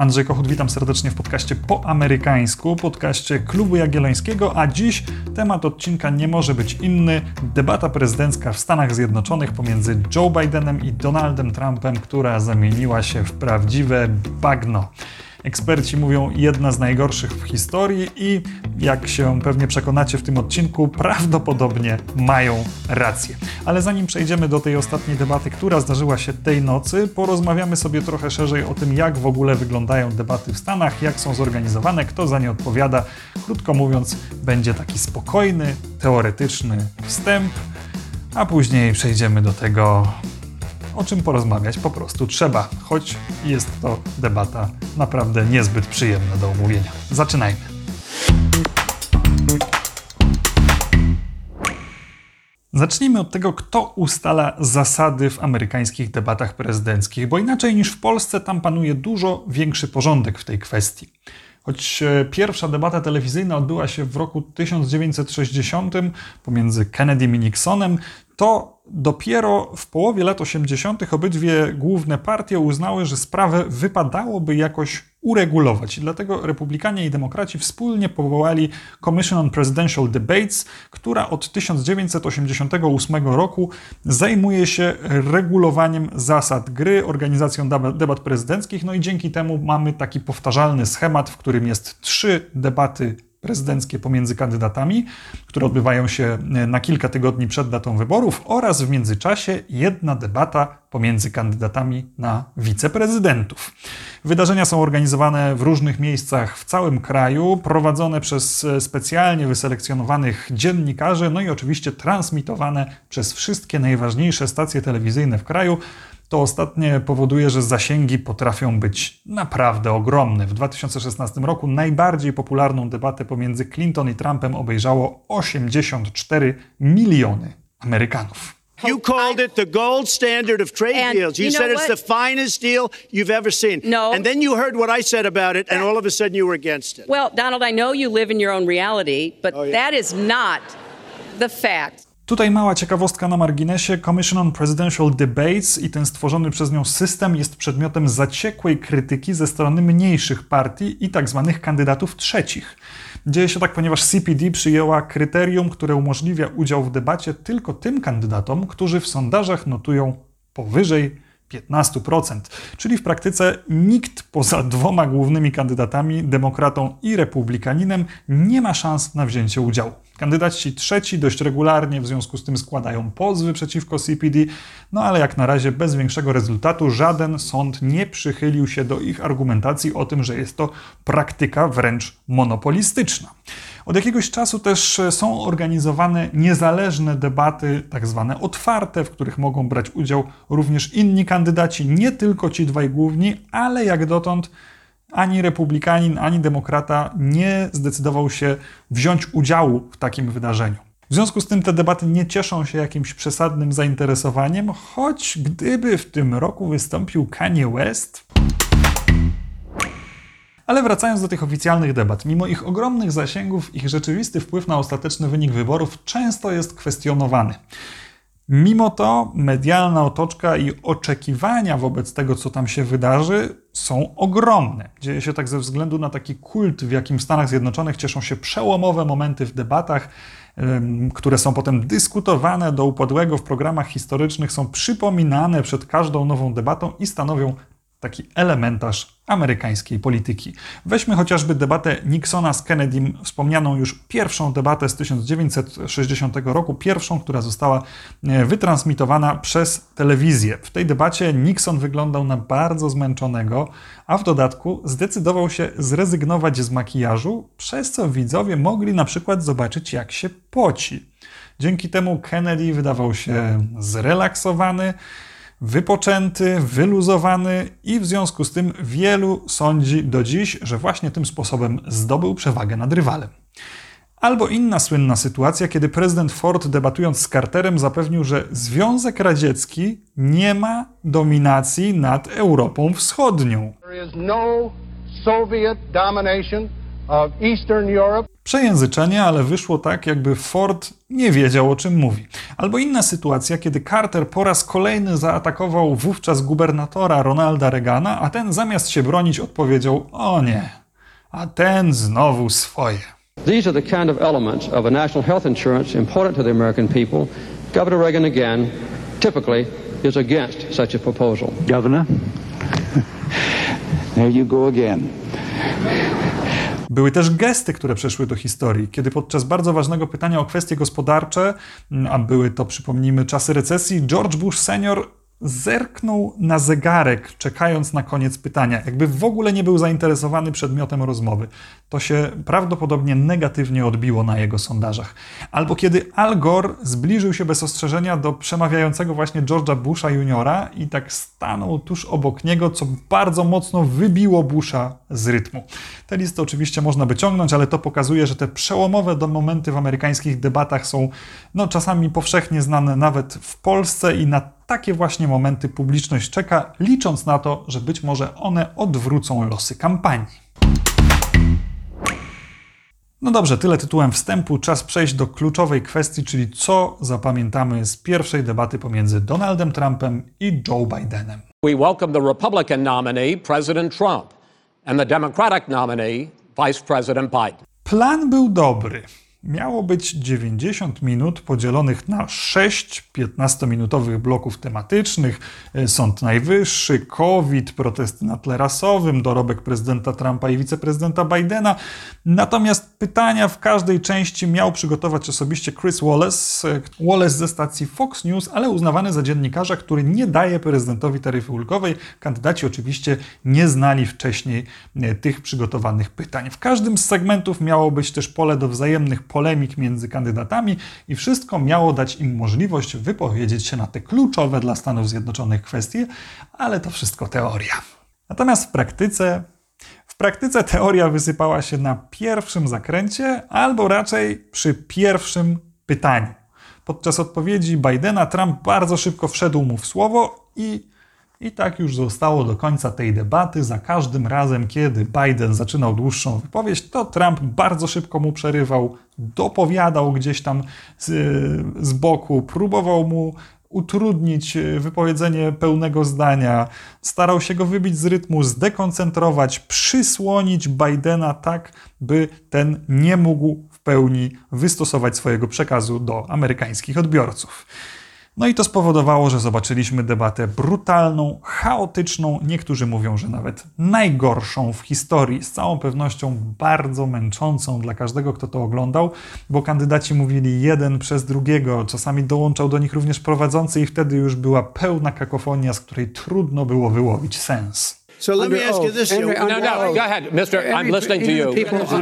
Andrzej Kochut, witam serdecznie w podcaście po amerykańsku, podcaście Klubu Jagiellońskiego, a dziś temat odcinka nie może być inny. Debata prezydencka w Stanach Zjednoczonych pomiędzy Joe Bidenem i Donaldem Trumpem, która zamieniła się w prawdziwe bagno. Eksperci mówią jedna z najgorszych w historii i jak się pewnie przekonacie w tym odcinku, prawdopodobnie mają rację. Ale zanim przejdziemy do tej ostatniej debaty, która zdarzyła się tej nocy, porozmawiamy sobie trochę szerzej o tym, jak w ogóle wyglądają debaty w Stanach, jak są zorganizowane, kto za nie odpowiada. Krótko mówiąc, będzie taki spokojny, teoretyczny wstęp, a później przejdziemy do tego, o czym porozmawiać po prostu trzeba, choć jest to debata naprawdę niezbyt przyjemna do omówienia. Zaczynajmy. Zacznijmy od tego, kto ustala zasady w amerykańskich debatach prezydenckich, bo inaczej niż w Polsce tam panuje dużo większy porządek w tej kwestii. Choć e, pierwsza debata telewizyjna odbyła się w roku 1960 pomiędzy Kennedym i Nixonem, to dopiero w połowie lat 80. obydwie główne partie uznały, że sprawę wypadałoby jakoś uregulować. I dlatego republikanie i demokraci wspólnie powołali Commission on Presidential Debates, która od 1988 roku zajmuje się regulowaniem zasad gry, organizacją debat prezydenckich, no i dzięki temu mamy taki powtarzalny schemat, w którym jest trzy debaty prezydenckie pomiędzy kandydatami, które odbywają się e, na kilka tygodni przed datą wyborów, oraz w międzyczasie jedna debata pomiędzy kandydatami na wiceprezydentów. Wydarzenia są organizowane w różnych miejscach w całym kraju, prowadzone przez e, specjalnie wyselekcjonowanych dziennikarzy, no i oczywiście transmitowane przez wszystkie najważniejsze stacje telewizyjne w kraju. To ostatnie powoduje, że zasięgi potrafią być naprawdę ogromne. W 2016 roku najbardziej popularną debatę pomiędzy Clinton i Trumpem obejrzało 84 miliony Amerykanów. You called it the gold standard of trade and deals. You, you said it's the finest deal you've ever seen. No. And then you heard what I said about it, and all of a sudden you were against it. Well, Donald, I know you live in your own reality, but oh, yeah. that is not the fact. Tutaj mała ciekawostka na marginesie. Commission on Presidential Debates i ten stworzony przez nią system jest przedmiotem zaciekłej krytyki ze strony mniejszych partii i tak zwanych kandydatów trzecich. Dzieje się tak, ponieważ CPD przyjęła kryterium, które umożliwia udział w debacie tylko tym kandydatom, którzy w sondażach notują powyżej 15%. Czyli w praktyce nikt poza dwoma głównymi kandydatami, demokratą i republikaninem, nie ma szans na wzięcie udziału. Kandydaci trzeci dość regularnie w związku z tym składają pozwy przeciwko CPD, no ale jak na razie bez większego rezultatu żaden sąd nie przychylił się do ich argumentacji o tym, że jest to praktyka wręcz monopolistyczna. Od jakiegoś czasu też są organizowane niezależne debaty, tak zwane otwarte, w których mogą brać udział również inni kandydaci, nie tylko ci dwaj główni, ale jak dotąd ani republikanin, ani demokrata nie zdecydował się wziąć udziału w takim wydarzeniu. W związku z tym te debaty nie cieszą się jakimś przesadnym zainteresowaniem, choć gdyby w tym roku wystąpił Kanye West. Ale wracając do tych oficjalnych debat, mimo ich ogromnych zasięgów, ich rzeczywisty wpływ na ostateczny wynik wyborów często jest kwestionowany. Mimo to medialna otoczka i oczekiwania wobec tego, co tam się wydarzy, są ogromne. Dzieje się tak ze względu na taki kult, w jakim w Stanach Zjednoczonych cieszą się przełomowe momenty w debatach, które są potem dyskutowane do upadłego w programach historycznych, są przypominane przed każdą nową debatą i stanowią taki elementarz amerykańskiej polityki. Weźmy chociażby debatę Nixona z Kennedym, wspomnianą już pierwszą debatę z 1960 roku, pierwszą, która została e, wytransmitowana przez telewizję. W tej debacie Nixon wyglądał na bardzo zmęczonego, a w dodatku zdecydował się zrezygnować z makijażu, przez co widzowie mogli na przykład zobaczyć, jak się poci. Dzięki temu Kennedy wydawał się zrelaksowany, wypoczęty, wyluzowany i w związku z tym wielu sądzi do dziś, że właśnie tym sposobem zdobył przewagę nad rywalem. Albo inna słynna sytuacja, kiedy prezydent Ford debatując z Carterem zapewnił, że Związek Radziecki nie ma dominacji nad Europą Wschodnią. Przejęzyczenie, ale wyszło tak, jakby Ford nie wiedział o czym mówi. Albo inna sytuacja, kiedy Carter po raz kolejny zaatakował wówczas gubernatora Ronalda Reagana, a ten zamiast się bronić odpowiedział: O nie, a ten znowu swoje. These are the kind of elements of a national health insurance important to the American people. Governor Reagan again, typically, is against such a proposal. Governor, there you go again. Były też gesty, które przeszły do historii, kiedy podczas bardzo ważnego pytania o kwestie gospodarcze, a były to, przypomnijmy, czasy recesji, George Bush senior zerknął na zegarek, czekając na koniec pytania, jakby w ogóle nie był zainteresowany przedmiotem rozmowy. To się prawdopodobnie negatywnie odbiło na jego sondażach. Albo kiedy Al Gore zbliżył się bez ostrzeżenia do przemawiającego właśnie George'a Busha juniora i tak stanął tuż obok niego, co bardzo mocno wybiło Busha z rytmu. Te listy oczywiście można by ciągnąć, ale to pokazuje, że te przełomowe momenty w amerykańskich debatach są no, czasami powszechnie znane nawet w Polsce i na takie właśnie momenty publiczność czeka, licząc na to, że być może one odwrócą losy kampanii. No dobrze, tyle tytułem wstępu. Czas przejść do kluczowej kwestii, czyli co zapamiętamy z pierwszej debaty pomiędzy Donaldem Trumpem i Joe Bidenem. We welcome the Republican nominee, President Trump, and the Democratic nominee, Vice President Biden. Plan był dobry. Miało być 90 minut podzielonych na 6 15-minutowych bloków tematycznych: e, Sąd Najwyższy, COVID, protesty na tle rasowym, dorobek prezydenta Trumpa i wiceprezydenta Bidena. Natomiast pytania w każdej części miał przygotować osobiście Chris Wallace, e, Wallace ze stacji Fox News, ale uznawany za dziennikarza, który nie daje prezydentowi taryfy ulgowej. Kandydaci oczywiście nie znali wcześniej e, tych przygotowanych pytań. W każdym z segmentów miało być też pole do wzajemnych polemik między kandydatami i wszystko miało dać im możliwość wypowiedzieć się na te kluczowe dla Stanów Zjednoczonych kwestie, ale to wszystko teoria. Natomiast w praktyce w praktyce teoria wysypała się na pierwszym zakręcie, albo raczej przy pierwszym pytaniu. Podczas odpowiedzi Bidena Trump bardzo szybko wszedł mu w słowo i i tak już zostało do końca tej debaty. Za każdym razem, kiedy Biden zaczynał dłuższą wypowiedź, to Trump bardzo szybko mu przerywał, dopowiadał gdzieś tam z, z boku, próbował mu utrudnić wypowiedzenie pełnego zdania, starał się go wybić z rytmu, zdekoncentrować, przysłonić Bidena tak, by ten nie mógł w pełni wystosować swojego przekazu do amerykańskich odbiorców. No i to spowodowało, że zobaczyliśmy debatę brutalną, chaotyczną, niektórzy mówią, że nawet najgorszą w historii, z całą pewnością bardzo męczącą dla każdego, kto to oglądał, bo kandydaci mówili jeden przez drugiego, czasami dołączał do nich również prowadzący i wtedy już była pełna kakofonia, z której trudno było wyłowić sens. So let me ask you this. No, no, go ahead, Mr. I'm listening to you.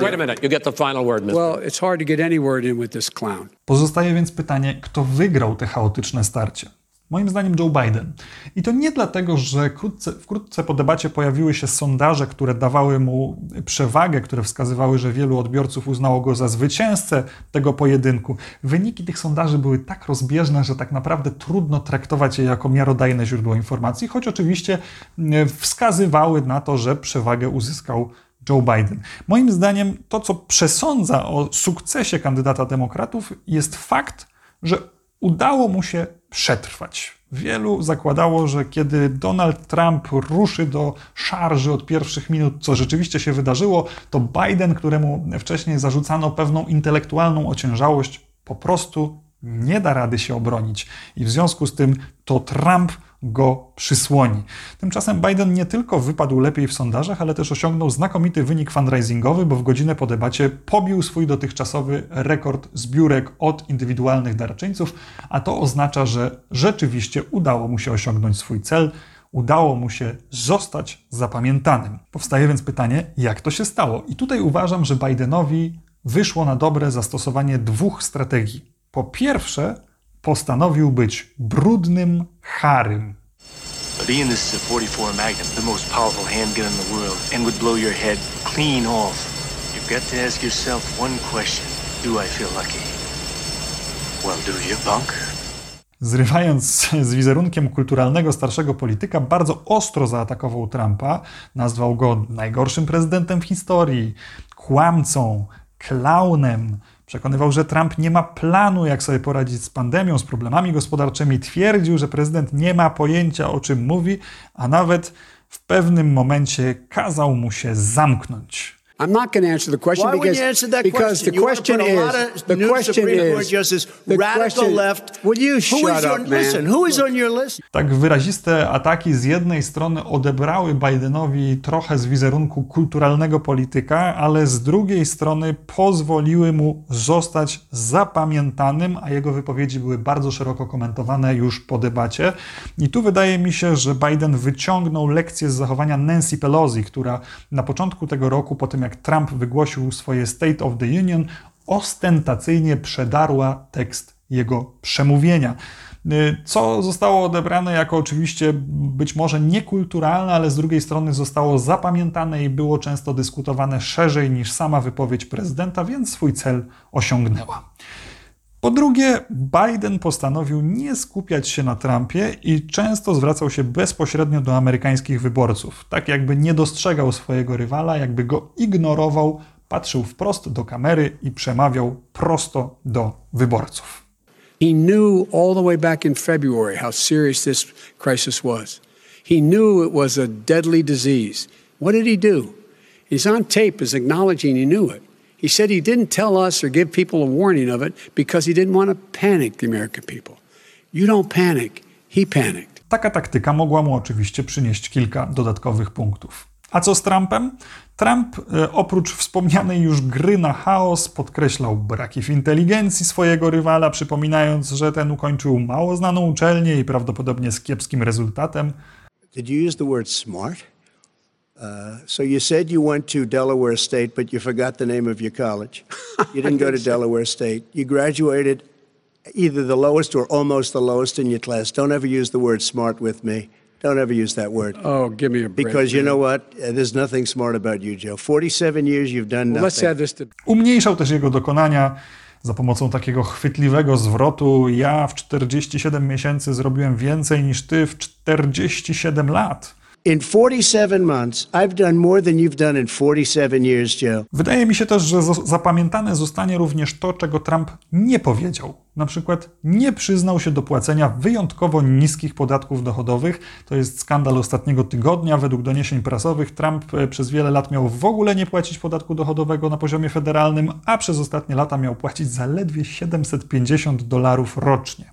Wait a minute, you get the final word, Mr. Well, it's hard to get any word in with this clown. Pozostaje więc pytanie, kto wygrał te chaotyczne starcie? Moim zdaniem Joe Biden. I to nie dlatego, że wkrótce, wkrótce po debacie pojawiły się sondaże, które dawały mu przewagę, które wskazywały, że wielu odbiorców uznało go za zwycięzcę tego pojedynku. Wyniki tych sondaży były tak rozbieżne, że tak naprawdę trudno traktować je jako miarodajne źródło informacji, choć oczywiście e, wskazywały na to, że przewagę uzyskał Joe Biden. Moim zdaniem to, co przesądza o sukcesie kandydata demokratów, jest fakt, że udało mu się przetrwać. Wielu zakładało, że kiedy Donald Trump ruszy do szarży od pierwszych minut, co rzeczywiście się wydarzyło, to Biden, któremu wcześniej zarzucano pewną intelektualną ociężałość, po prostu nie da rady się obronić. I w związku z tym to Trump go przysłoni. Tymczasem Biden nie tylko wypadł lepiej w sondażach, ale też osiągnął znakomity wynik fundraisingowy, bo w godzinę po debacie pobił swój dotychczasowy rekord zbiórek od indywidualnych darczyńców, a to oznacza, że rzeczywiście udało mu się osiągnąć swój cel. Udało mu się zostać zapamiętanym. Powstaje więc pytanie, jak to się stało? I tutaj uważam, że Bidenowi wyszło na dobre zastosowanie dwóch strategii. Po pierwsze, postanowił być brudnym Harym. But Ian, this is a 44 Magnum, the most powerful handgun in the world, and would blow your head clean off. You've got to ask yourself one question. Do I feel lucky? Well, do you, punk? Zrywając z wizerunkiem kulturalnego starszego polityka, bardzo ostro zaatakował Trumpa, nazwał go najgorszym prezydentem w historii, kłamcą, klaunem. Przekonywał, że Trump nie ma planu, jak sobie poradzić z pandemią, z problemami gospodarczymi. Twierdził, że prezydent nie ma pojęcia, o czym mówi, a nawet w pewnym momencie kazał mu się zamknąć. I'm not going to answer the question Why because, would you answer that because question? the You question want to put a is lot of the new question Supreme Court is justice, the radical question, left. Will you Who shut is up, your, man? listen, who is on your list? Tak wyraziste ataki z jednej strony odebrały Bidenowi trochę z wizerunku kulturalnego polityka, ale z drugiej strony pozwoliły mu zostać zapamiętanym, a jego wypowiedzi były bardzo szeroko komentowane już po debacie. I tu wydaje mi się, że Biden wyciągnął lekcję z zachowania Nancy Pelosi, która na początku tego roku, po tym jak Trump wygłosił swoje State of the Union, ostentacyjnie przedarła tekst jego przemówienia. Y, Co zostało odebrane jako oczywiście być może niekulturalne, ale z drugiej strony zostało zapamiętane i było często dyskutowane szerzej niż sama wypowiedź prezydenta, więc swój cel osiągnęła. Po drugie, Biden postanowił nie skupiać się na Trumpie i często zwracał się bezpośrednio do amerykańskich wyborców, tak jakby nie dostrzegał swojego rywala, jakby go ignorował, patrzył wprost do kamery i przemawiał prosto do wyborców. He knew all the way back in February how serious this crisis was. He knew it was a deadly disease. What did he do? He's on tape as acknowledging he knew it. He said he didn't tell us or give people a warning of it because he didn't want to panic the American people. You don't panic. He panicked. Taka taktyka mogła mu oczywiście przynieść kilka dodatkowych punktów. A co z Trumpem? Trump, e, oprócz wspomnianej już gry na chaos, podkreślał braki w inteligencji swojego rywala, przypominając, że ten ukończył mało znaną uczelnię i prawdopodobnie z kiepskim rezultatem. Did you use the word smart? Uh, so you said you went to Delaware State, but you forgot the name of your college. You didn't go to Delaware State. You graduated either the lowest or almost the lowest in your class. Don't ever use the word smart with me. Don't ever use that word. Oh, give me a break. Because you know what? Uh, There's nothing smart about you, Joe. 47 years you've done Well, let's nothing. add this to Umniejszał też jego dokonania za pomocą takiego chwytliwego zwrotu. Ja w 47 miesięcy zrobiłem więcej niż ty w 47 lat. In 47 months, I've done more than you've done in 47 years, Joe. Wydaje mi się też, że zapamiętane zostanie również to, czego Trump nie powiedział. Na przykład nie przyznał się do płacenia wyjątkowo niskich podatków dochodowych. To jest skandal ostatniego tygodnia. Według doniesień prasowych Trump e, przez wiele lat miał w ogóle nie płacić podatku dochodowego na poziomie federalnym, a przez ostatnie lata miał płacić zaledwie 750 dolarów rocznie.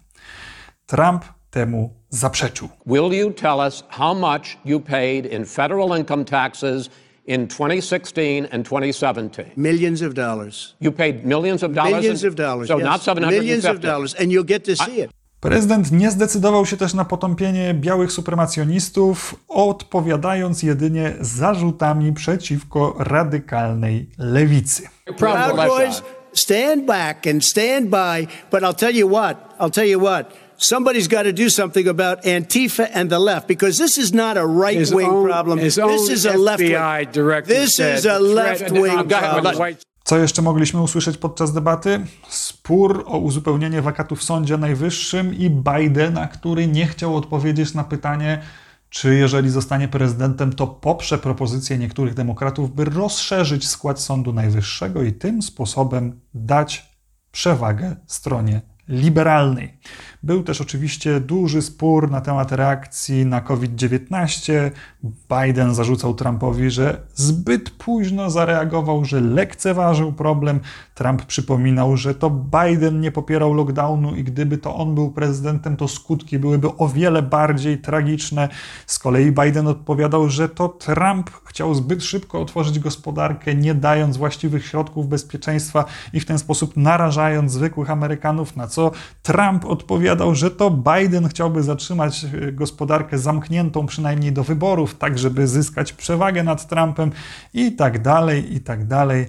Trump temu zaprzeczył. Will you tell us how much you paid in federal income taxes in 2016 and 2017? Millions of dollars. You paid millions of dollars. Millions in- of dollars. So yes. not 750. Millions of dollars. And you'll get to see it. Prezydent nie zdecydował się też na potąpienie białych supremacjonistów, odpowiadając jedynie zarzutami przeciwko radykalnej lewicy. Proud Boys, stand back and stand by. But I'll tell you what, I'll tell you what. Somebody's got to do something about Antifa and the left because this is not a right wing own- problem. his This is a left wing. This is a left wing problem. Co jeszcze mogliśmy usłyszeć podczas debaty? Spór o uzupełnienie wakatu w Sądzie Najwyższym i Bidena, który nie chciał odpowiedzieć na pytanie, czy jeżeli zostanie prezydentem, to poprze propozycję niektórych demokratów, by rozszerzyć skład Sądu Najwyższego i tym sposobem dać przewagę stronie liberalnej. Był też oczywiście duży spór na temat reakcji na COVID-19. Biden zarzucał Trumpowi, że zbyt późno zareagował, że lekceważył problem. Trump przypominał, że to Biden nie popierał lockdownu i gdyby to on był prezydentem, to skutki byłyby o wiele bardziej tragiczne. Z kolei Biden odpowiadał, że to Trump chciał zbyt szybko otworzyć gospodarkę, nie dając właściwych środków bezpieczeństwa i w ten sposób narażając zwykłych Amerykanów, na co Trump odpowiadał, że to Biden chciałby zatrzymać e, gospodarkę zamkniętą przynajmniej do wyborów, tak żeby zyskać przewagę nad Trumpem i tak dalej, i tak dalej.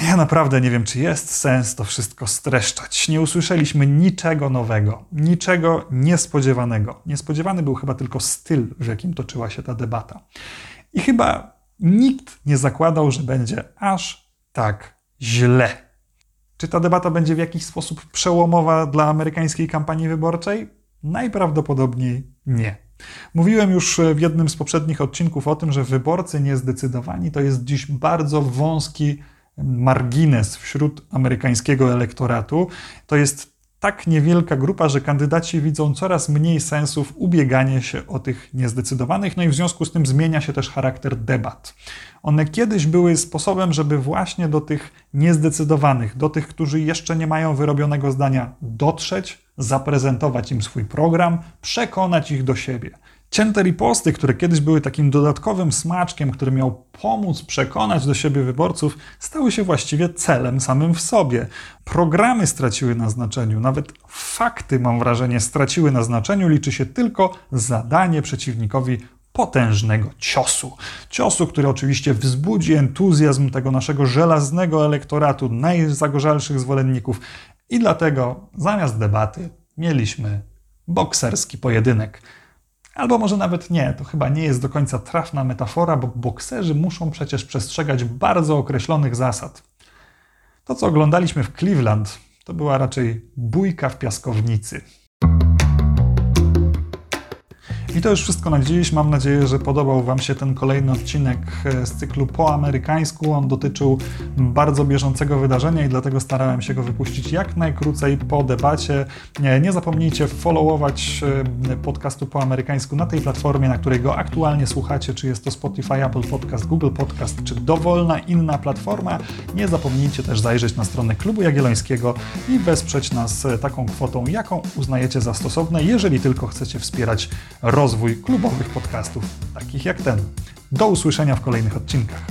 Ja naprawdę nie wiem, czy jest sens to wszystko streszczać. Nie usłyszeliśmy niczego nowego, niczego niespodziewanego. Niespodziewany był chyba tylko styl, w jakim toczyła się ta debata. I chyba nikt nie zakładał, że będzie aż tak źle. Czy ta debata będzie w jakiś sposób przełomowa dla amerykańskiej kampanii wyborczej? Najprawdopodobniej nie. Mówiłem już w jednym z poprzednich odcinków o tym, że wyborcy niezdecydowani to jest dziś bardzo wąski margines wśród amerykańskiego elektoratu. To jest tak niewielka grupa, że kandydaci widzą coraz mniej sensu ubieganie się o tych niezdecydowanych, no i w związku z tym zmienia się też charakter debat. One kiedyś były sposobem, żeby właśnie do tych niezdecydowanych, do tych, którzy jeszcze nie mają wyrobionego zdania, dotrzeć, zaprezentować im swój program, przekonać ich do siebie. Cięte riposty, które kiedyś były takim dodatkowym smaczkiem, który miał pomóc przekonać do siebie wyborców, stały się właściwie celem samym w sobie. Programy straciły na znaczeniu, nawet fakty, mam wrażenie, straciły na znaczeniu. Liczy się tylko zadanie przeciwnikowi potężnego ciosu. Ciosu, który oczywiście wzbudzi entuzjazm tego naszego żelaznego elektoratu, najzagorzalszych zwolenników. I dlatego zamiast debaty mieliśmy bokserski pojedynek. Albo może nawet nie, to chyba nie jest do końca trafna metafora, bo bokserzy muszą przecież przestrzegać bardzo określonych zasad. To, co oglądaliśmy w Cleveland, to była raczej bójka w piaskownicy. I to już wszystko na dziś. Mam nadzieję, że podobał Wam się ten kolejny odcinek e, z cyklu po amerykańsku. On dotyczył bardzo bieżącego wydarzenia i dlatego starałem się go wypuścić jak najkrócej po debacie. Nie, nie zapomnijcie followować e, podcastu po amerykańsku na tej platformie, na której go aktualnie słuchacie, czy jest to Spotify, Apple Podcast, Google Podcast, czy dowolna inna platforma. Nie zapomnijcie też zajrzeć na stronę Klubu Jagiellońskiego i wesprzeć nas e, taką kwotą, jaką uznajecie za stosowne, jeżeli tylko chcecie wspierać rozwój klubowych podcastów, takich jak ten. Do usłyszenia w kolejnych odcinkach.